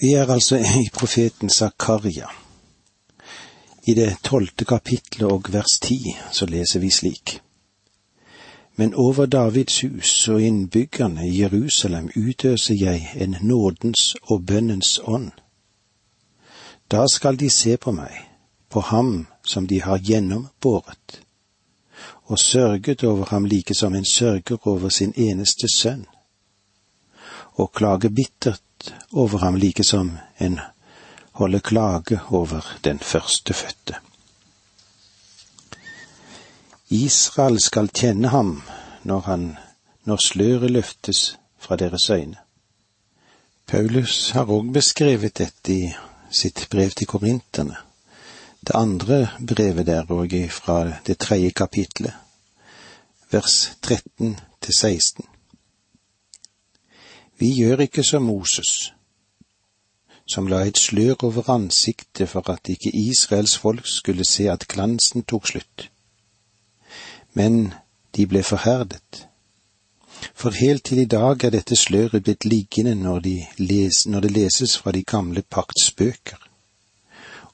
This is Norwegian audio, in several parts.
Vi er altså i profeten Zakaria. I det tolvte kapitlet og vers ti så leser vi slik. Men over Davids hus og innbyggerne i Jerusalem utøser jeg en nådens og bønnens ånd. Da skal de se på meg, på ham som de har gjennombåret, og sørget over ham like som en sørger over sin eneste sønn, og klage bittert over ham like som en holder klage over den førstefødte. Israel skal kjenne ham når han, når sløret løftes fra deres øyne. Paulus har òg beskrevet dette i sitt brev til korinterne, det andre brevet der òg fra det tredje kapitlet, vers 13 til 16. Vi gjør ikke som Moses, som la et slør over ansiktet for at ikke Israels folk skulle se at glansen tok slutt. Men de ble forherdet. For helt til i dag er dette sløret blitt liggende når, de les, når det leses fra de gamle pakts bøker,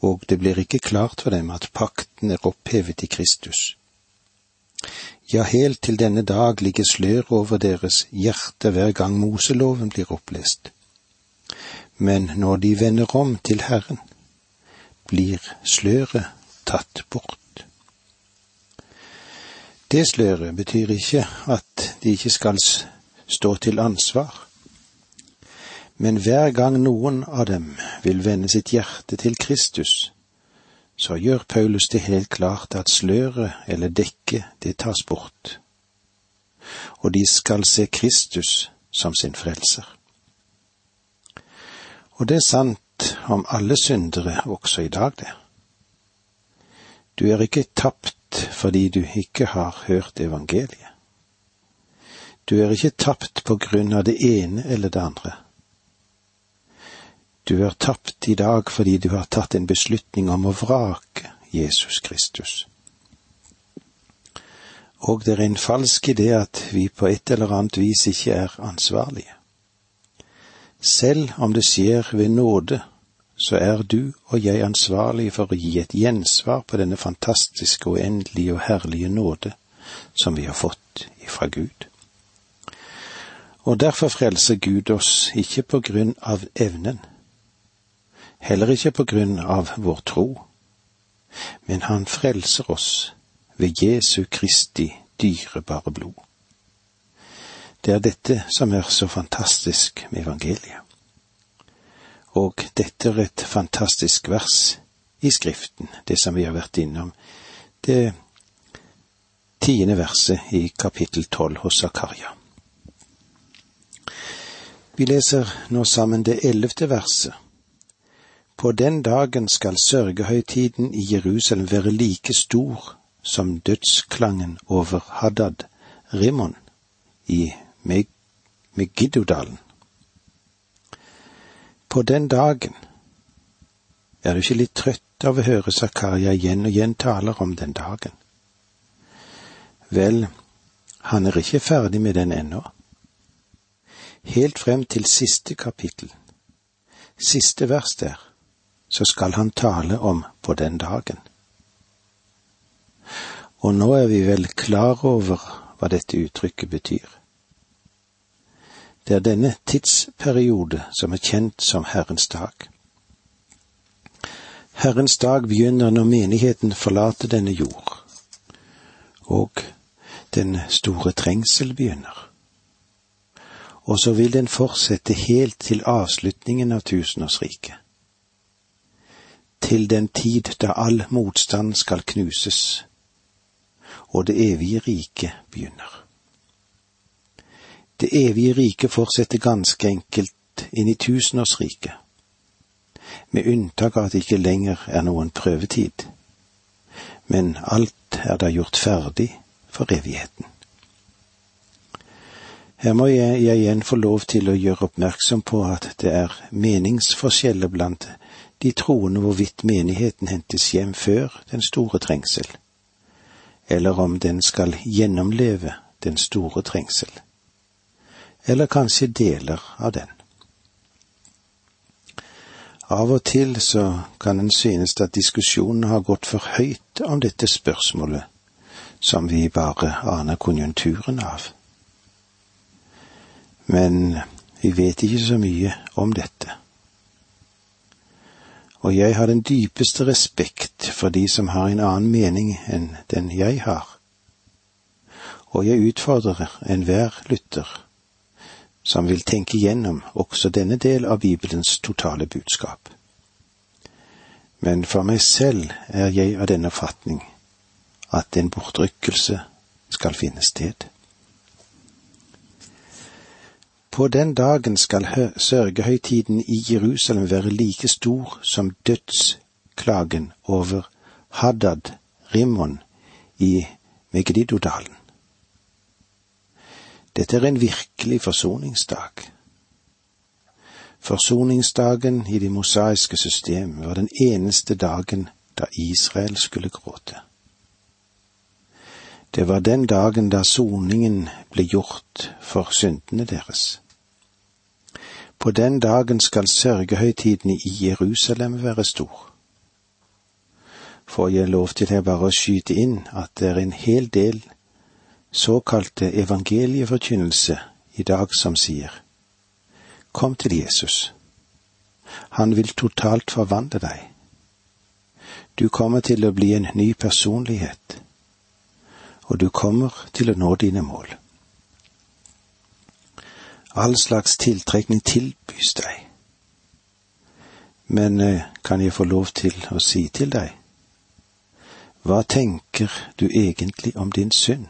og det blir ikke klart for dem at pakten er opphevet i Kristus. Ja, helt til denne dag ligger slør over deres hjerte hver gang Moseloven blir opplest. Men når de vender om til Herren, blir sløret tatt bort. Det sløret betyr ikke at de ikke skal stå til ansvar, men hver gang noen av dem vil vende sitt hjerte til Kristus, så gjør Paulus det helt klart at sløret eller dekket, det tas bort, og de skal se Kristus som sin frelser. Og det er sant om alle syndere også i dag, det. Du er ikke tapt fordi du ikke har hørt evangeliet. Du er ikke tapt på grunn av det ene eller det andre. Du er tapt i dag fordi du har tatt en beslutning om å vrake Jesus Kristus. Og det er en falsk idé at vi på et eller annet vis ikke er ansvarlige. Selv om det skjer ved nåde, så er du og jeg ansvarlig for å gi et gjensvar på denne fantastiske, uendelige og herlige nåde som vi har fått ifra Gud. Og derfor frelser Gud oss ikke på grunn av evnen, heller ikke på grunn av vår tro, men han frelser oss ved Jesu Kristi dyrebare blod. Det er dette som er så fantastisk med evangeliet. Og dette er et fantastisk vers i Skriften, det som vi har vært innom, det tiende verset i kapittel tolv hos Zakaria. Vi leser nå sammen det ellevte verset på den dagen skal sørgehøytiden i Jerusalem være like stor som dødsklangen over Haddad Rimon i Megiddodalen. På den dagen er du ikke litt trøtt av å høre Zakaria igjen og igjen taler om den dagen. Vel, han er ikke ferdig med den ennå. Helt frem til siste kapittel, siste vers der, så skal han tale om på den dagen. Og nå er vi vel klar over hva dette uttrykket betyr. Det er denne tidsperiode som er kjent som Herrens dag. Herrens dag begynner når menigheten forlater denne jord, og den store trengsel begynner. Og så vil den fortsette helt til avslutningen av tusenårsriket til den tid da all motstand skal knuses, og det evige riket begynner. Det evige riket fortsetter ganske enkelt inn i tusenårsriket, med unntak av at det ikke lenger er noen prøvetid, men alt er da gjort ferdig for evigheten. Her må jeg, jeg igjen få lov til å gjøre oppmerksom på at det er meningsforskjeller blant de troende hvorvidt menigheten hentes hjem før den store trengsel, eller om den skal gjennomleve den store trengsel, eller kanskje deler av den. Av og til så kan en synes at diskusjonen har gått for høyt om dette spørsmålet, som vi bare aner konjunkturen av. Men vi vet ikke så mye om dette. Og jeg har den dypeste respekt for de som har en annen mening enn den jeg har. Og jeg utfordrer enhver lytter som vil tenke gjennom også denne del av Bibelens totale budskap. Men for meg selv er jeg av den oppfatning at en bortrykkelse skal finne sted. På den dagen skal sørgehøytiden i Jerusalem være like stor som dødsklagen over Haddad Rimmon i Megidodalen. Dette er en virkelig forsoningsdag. Forsoningsdagen i det mosaiske system var den eneste dagen da Israel skulle gråte. Det var den dagen da soningen ble gjort for syndene deres. På den dagen skal sørgehøytiden i Jerusalem være stor. Får jeg lov til her bare å skyte inn at det er en hel del såkalte evangelieforkynnelse i dag som sier Kom til Jesus. Han vil totalt forvandle deg. Du kommer til å bli en ny personlighet, og du kommer til å nå dine mål. All slags tiltrekning tilbys deg. Men eh, kan jeg få lov til å si til deg, hva tenker du egentlig om din synd?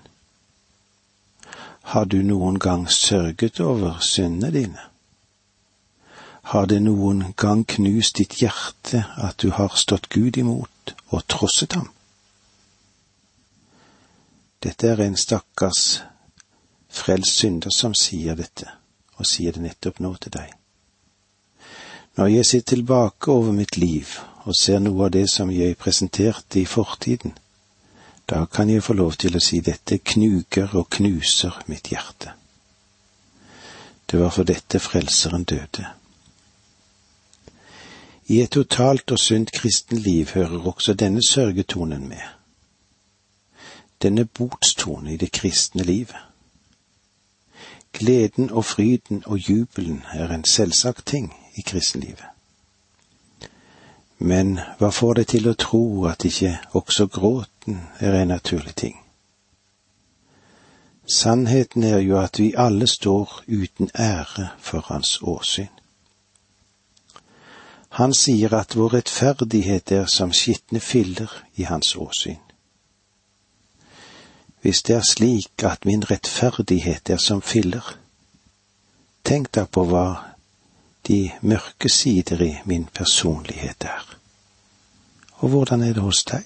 Har du noen gang sørget over syndene dine? Har det noen gang knust ditt hjerte at du har stått Gud imot og trosset ham? Dette er en stakkars frelst synder som sier dette, og sier det nettopp nå til deg. Når jeg ser tilbake over mitt liv og ser noe av det som jeg presenterte i fortiden, da kan jeg få lov til å si dette knuger og knuser mitt hjerte. Det var for dette Frelseren døde. I et totalt og sunt kristenliv hører også denne sørgetonen med. Denne botstone i det kristne livet. Gleden og fryden og jubelen er en selvsagt ting i kristenlivet. Men hva får deg til å tro at ikke også gråten er en naturlig ting? Sannheten er jo at vi alle står uten ære for hans åsyn. Han sier at vår rettferdighet er som skitne filler i hans åsyn. Hvis det er slik at min rettferdighet er som filler, tenk da på hva de mørke sider i min personlighet er. Og hvordan er det hos deg?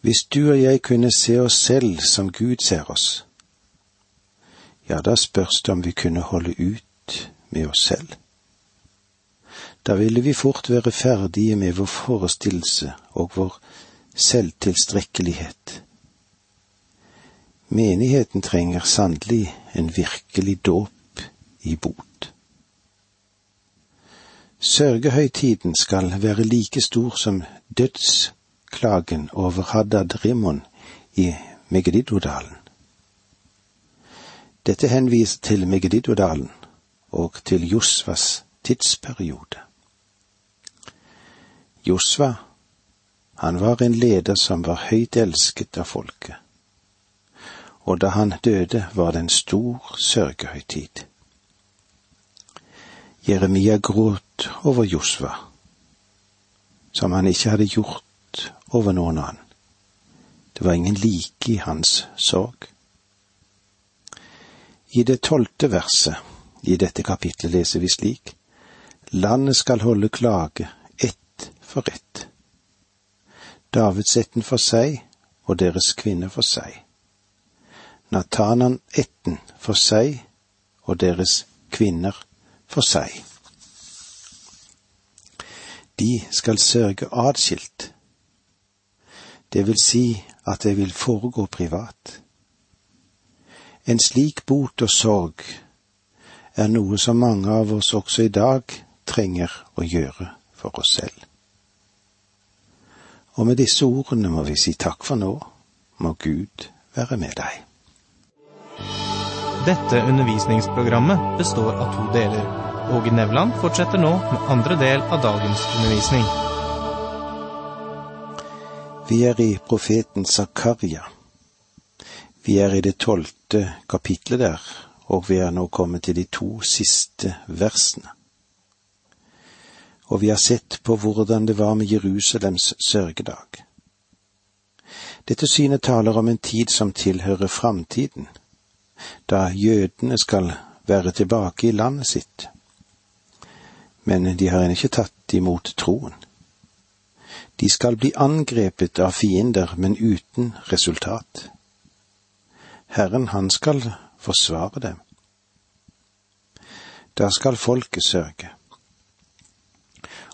Hvis du og jeg kunne se oss selv som Gud ser oss, ja, da spørs det om vi kunne holde ut med oss selv. Da ville vi fort være ferdige med vår forestillelse og vår selvtilstrekkelighet. Menigheten trenger sannelig en virkelig dåp i bot. Sørgehøytiden skal være like stor som dødsklagen over Haddad Rimon i Megididodalen. Dette henviser til Megididodalen og til Josvas tidsperiode. Josva, han var en leder som var høyt elsket av folket, og da han døde var det en stor sørgehøytid. Jeremia gråt over Josva, som han ikke hadde gjort over noen annen. Det var ingen like i hans sorg. I det tolvte verset i dette kapitlet leser vi slik:" Landet skal holde klage, ett for ett. Davidsetten for seg og deres kvinner for seg. Natananetten for seg og deres kvinner for seg. De skal sørge atskilt. Det vil si at det vil foregå privat. En slik bot og sorg er noe som mange av oss også i dag trenger å gjøre for oss selv. Og med disse ordene må vi si takk for nå. Må Gud være med deg. Dette undervisningsprogrammet består av to deler. Åge Nevland fortsetter nå med andre del av dagens undervisning. Vi er i profeten Zakaria. Vi er i det tolvte kapitlet der, og vi er nå kommet til de to siste versene. Og vi har sett på hvordan det var med Jerusalems sørgedag. Dette synet taler om en tid som tilhører framtiden, da jødene skal være tilbake i landet sitt. Men de har ennå ikke tatt imot troen. De skal bli angrepet av fiender, men uten resultat. Herren, han skal forsvare dem. Da skal folket sørge.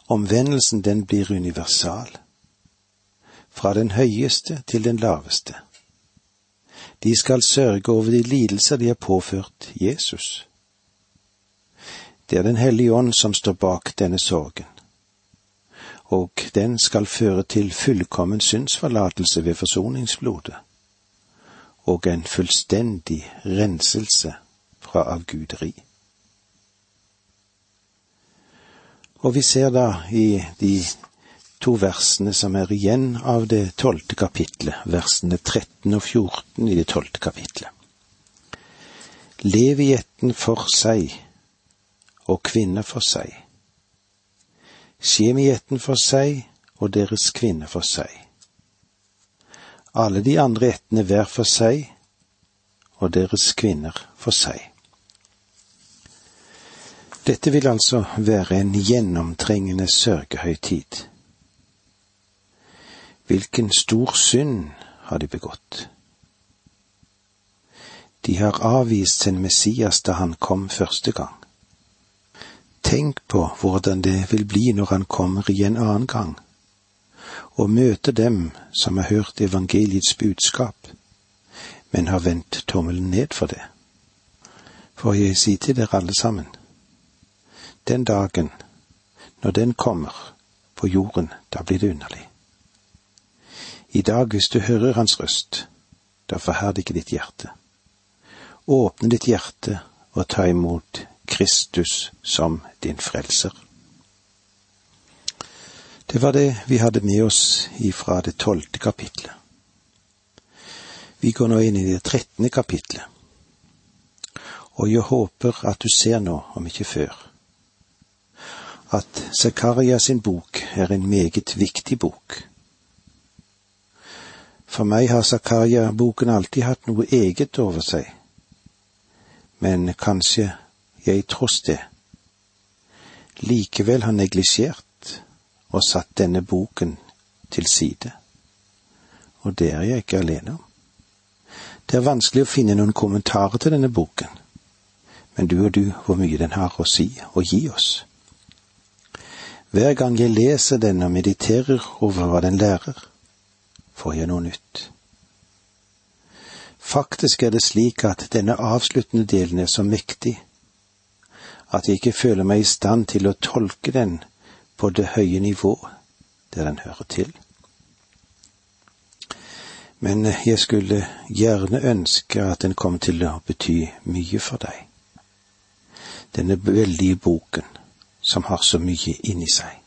Omvendelsen den blir universal. Fra den høyeste til den laveste. De skal sørge over de lidelser de har påført Jesus. Det er Den hellige ånd som står bak denne sorgen, og den skal føre til fullkommen syndsforlatelse ved forsoningsblodet og en fullstendig renselse fra avguderi. Og vi ser da i de to versene som er igjen av det tolvte kapitlet, versene 13 og 14 i det tolvte kapitlet. Levietten for seg og kvinner for seg. Skjemietten for seg og deres kvinner for seg. Alle de andre ettene hver for seg og deres kvinner for seg. Dette vil altså være en gjennomtrengende sørgehøytid. Hvilken stor synd har de begått? De har avvist sin Messias da han kom første gang. Tenk på hvordan det vil bli når han kommer igjen annen gang, og møter dem som har hørt evangeliets budskap, men har vendt tommelen ned for det. For jeg sier til dere alle sammen, den dagen, når den kommer på jorden, da blir det underlig. I dag, hvis du hører hans røst, da forherd ikke ditt hjerte. Åpne ditt hjerte og ta imot Kristus som din frelser. Det var det vi hadde med oss ifra det tolvte kapitlet. Vi går nå inn i det trettende kapitlet, og jeg håper at du ser nå, om ikke før, at Zakaria sin bok er en meget viktig bok. For meg har Zakaria-boken alltid hatt noe eget over seg, men kanskje jeg tross det likevel har neglisjert og satt denne boken til side. Og det er jeg ikke alene om. Det er vanskelig å finne noen kommentarer til denne boken, men du og du hvor mye den har å si og gi oss. Hver gang jeg leser den og mediterer over hva den lærer, får jeg noe nytt. Faktisk er det slik at denne avsluttende delen er så mektig at jeg ikke føler meg i stand til å tolke den på det høye nivå der den hører til. Men jeg skulle gjerne ønske at den kom til å bety mye for deg. Denne veldige boken som har så mye inni seg.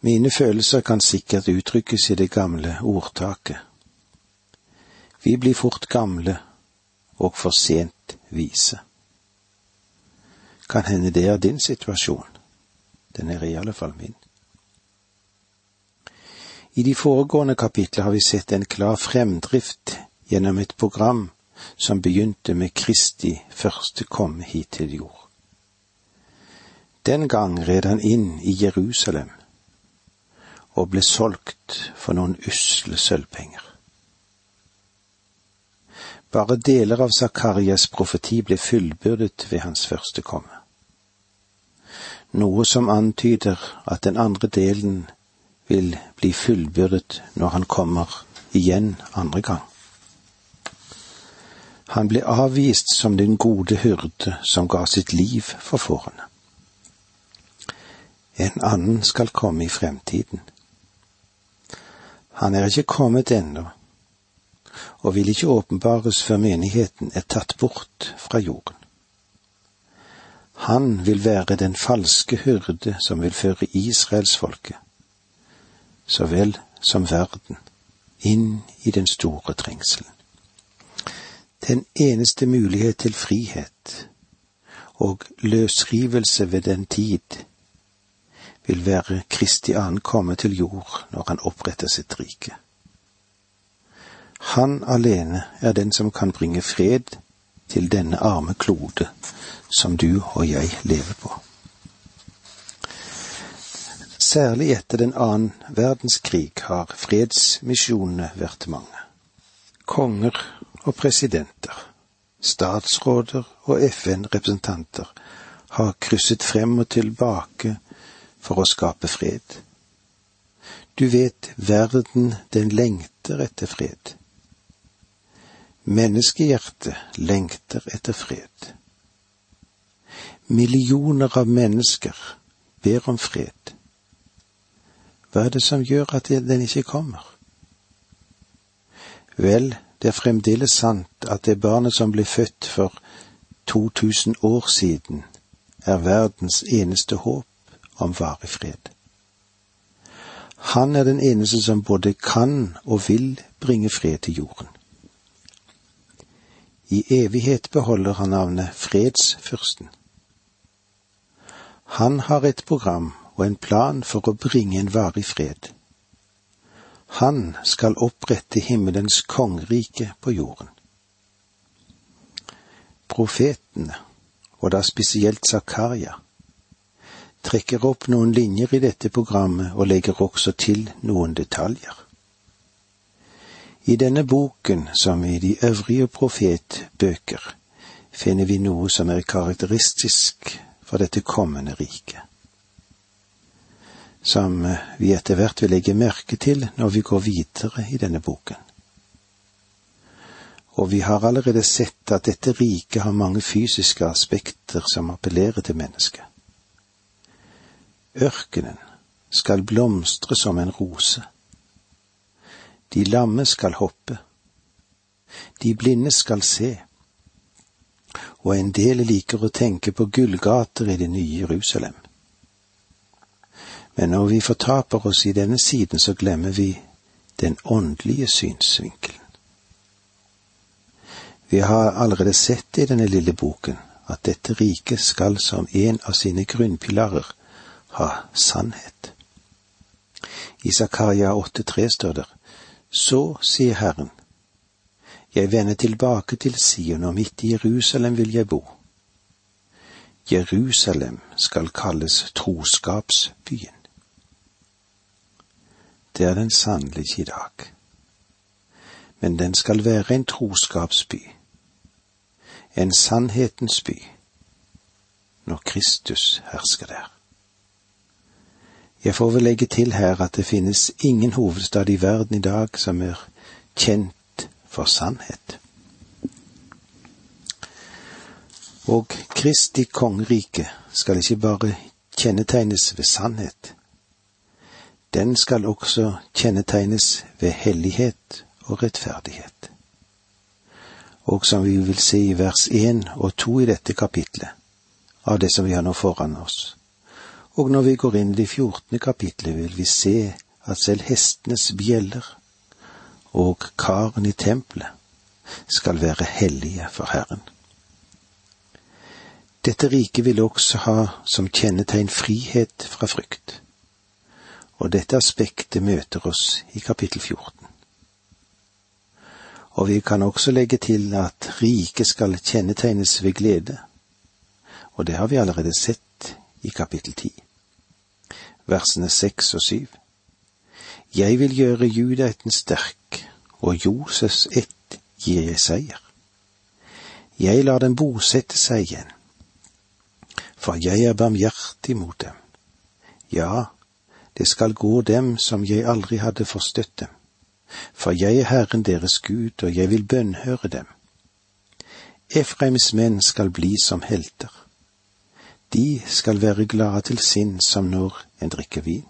Mine følelser kan sikkert uttrykkes i det gamle ordtaket. Vi blir fort gamle og for sent vise. Kan hende det er din situasjon. Den er i alle fall min. I de foregående kapitler har vi sett en klar fremdrift gjennom et program som begynte med Kristi første komme hit til jord. Den gang red han inn i Jerusalem og ble solgt for noen usle sølvpenger. Bare deler av Zakarias profeti ble fullbyrdet ved hans første komme. Noe som antyder at den andre delen vil bli fullbyrdet når han kommer igjen andre gang. Han ble avvist som den gode hyrde som ga sitt liv for fårene. En annen skal komme i fremtiden. Han er ikke kommet ennå, og vil ikke åpenbares før menigheten er tatt bort fra jorden. Han vil være den falske hyrde som vil føre israelsfolket, så vel som verden, inn i den store trengselen. Den eneste mulighet til frihet og løsrivelse ved den tid vil være Kristi ankomme til jord når han oppretter sitt rike. Han alene er den som kan bringe fred til denne arme klode som du og jeg lever på. Særlig etter den annen verdenskrig har fredsmisjonene vært mange. Konger og presidenter, statsråder og FN-representanter har krysset frem og tilbake for å skape fred. Du vet, verden, den lengter etter fred. Menneskehjertet lengter etter fred. Millioner av mennesker ber om fred. Hva er det som gjør at den ikke kommer? Vel, det er fremdeles sant at det barnet som ble født for 2000 år siden, er verdens eneste håp om varig fred. Han er den eneste som både kan og vil bringe fred til jorden. I evighet beholder han navnet Fredsfyrsten. Han har et program og en plan for å bringe en varig fred. Han skal opprette himmelens kongerike på jorden. Profetene, og da spesielt Zakaria, trekker opp noen linjer i dette programmet og legger også til noen detaljer. I denne boken, som i de øvrige profetbøker, finner vi noe som er karakteristisk for dette kommende riket, som vi etter hvert vil legge merke til når vi går videre i denne boken. Og vi har allerede sett at dette riket har mange fysiske aspekter som appellerer til mennesket. Ørkenen skal blomstre som en rose. De lamme skal hoppe. De blinde skal se. Og en del liker å tenke på gullgater i det nye Jerusalem. Men når vi fortaper oss i denne siden, så glemmer vi den åndelige synsvinkelen. Vi har allerede sett i denne lille boken at dette riket skal som en av sine grunnpilarer ha sannhet. I Zakaria 8,3 står det, Så sier Herren, jeg vender tilbake til Sion, og midt i Jerusalem vil jeg bo. Jerusalem skal kalles troskapsbyen. Det er den sannelig i dag. Men den skal være en troskapsby, en sannhetens by, når Kristus hersker der. Jeg får vel legge til her at det finnes ingen hovedstad i verden i dag som er kjent for sannhet. Og Kristi kongerike skal ikke bare kjennetegnes ved sannhet. Den skal også kjennetegnes ved hellighet og rettferdighet. Og som vi vil se i vers én og to i dette kapitlet, av det som vi har nå foran oss, og når vi går inn i det fjortende kapitlet, vil vi se at selv hestenes bjeller og karen i tempelet skal være hellige for Herren. Dette riket vil også ha som kjennetegn frihet fra frykt, og dette aspektet møter oss i kapittel 14. Og vi kan også legge til at riket skal kjennetegnes ved glede, og det har vi allerede sett i kapittel 10 versene seks og syv. Jeg vil gjøre judaeten sterk, og Joses ett gir jeg seier. Jeg lar dem bosette seg igjen, for jeg er barmhjertig mot dem. Ja, det skal gå dem som jeg aldri hadde forstøtt dem, for jeg er Herren deres Gud, og jeg vil bønnhøre dem. Efraims menn skal bli som helter. De skal være glade til sinn som når en drikker vin.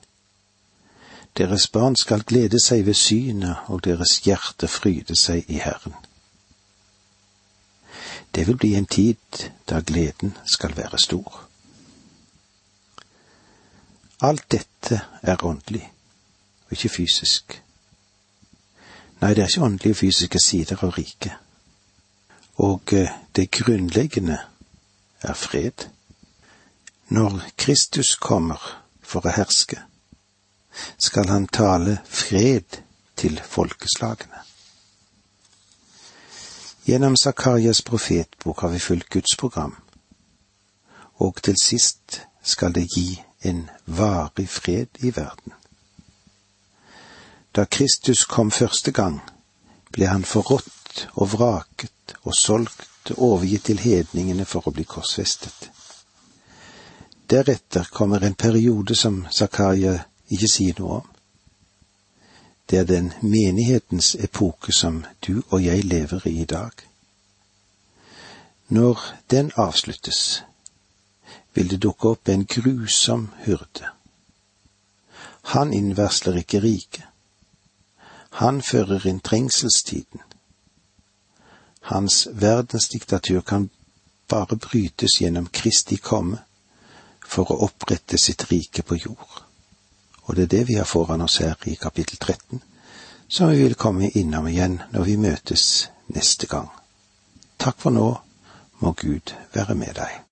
Deres barn skal glede seg ved synet, og deres hjerte fryde seg i Herren. Det vil bli en tid da gleden skal være stor. Alt dette er åndelig, og ikke fysisk. Nei, det er ikke åndelige og fysiske sider av riket. Og eh, det grunnleggende er fred. Når Kristus kommer for å herske, skal han tale fred til folkeslagene. Gjennom Zakarias profetbok har vi fulgt Guds program, og til sist skal det gi en varig fred i verden. Da Kristus kom første gang, ble han forrådt og vraket og solgt og overgitt til hedningene for å bli korsfestet. Deretter kommer en periode som Zakaria ikke sier noe om. Det er den menighetens epoke som du og jeg lever i i dag. Når den avsluttes, vil det dukke opp en grusom hyrde. Han innvarsler ikke riket. Han fører inn trengselstiden. Hans verdensdiktatur kan bare brytes gjennom Kristi komme for å opprette sitt rike på jord. Og det er det vi har foran oss her i kapittel 13, som vi vil komme innom igjen når vi møtes neste gang. Takk for nå, må Gud være med deg.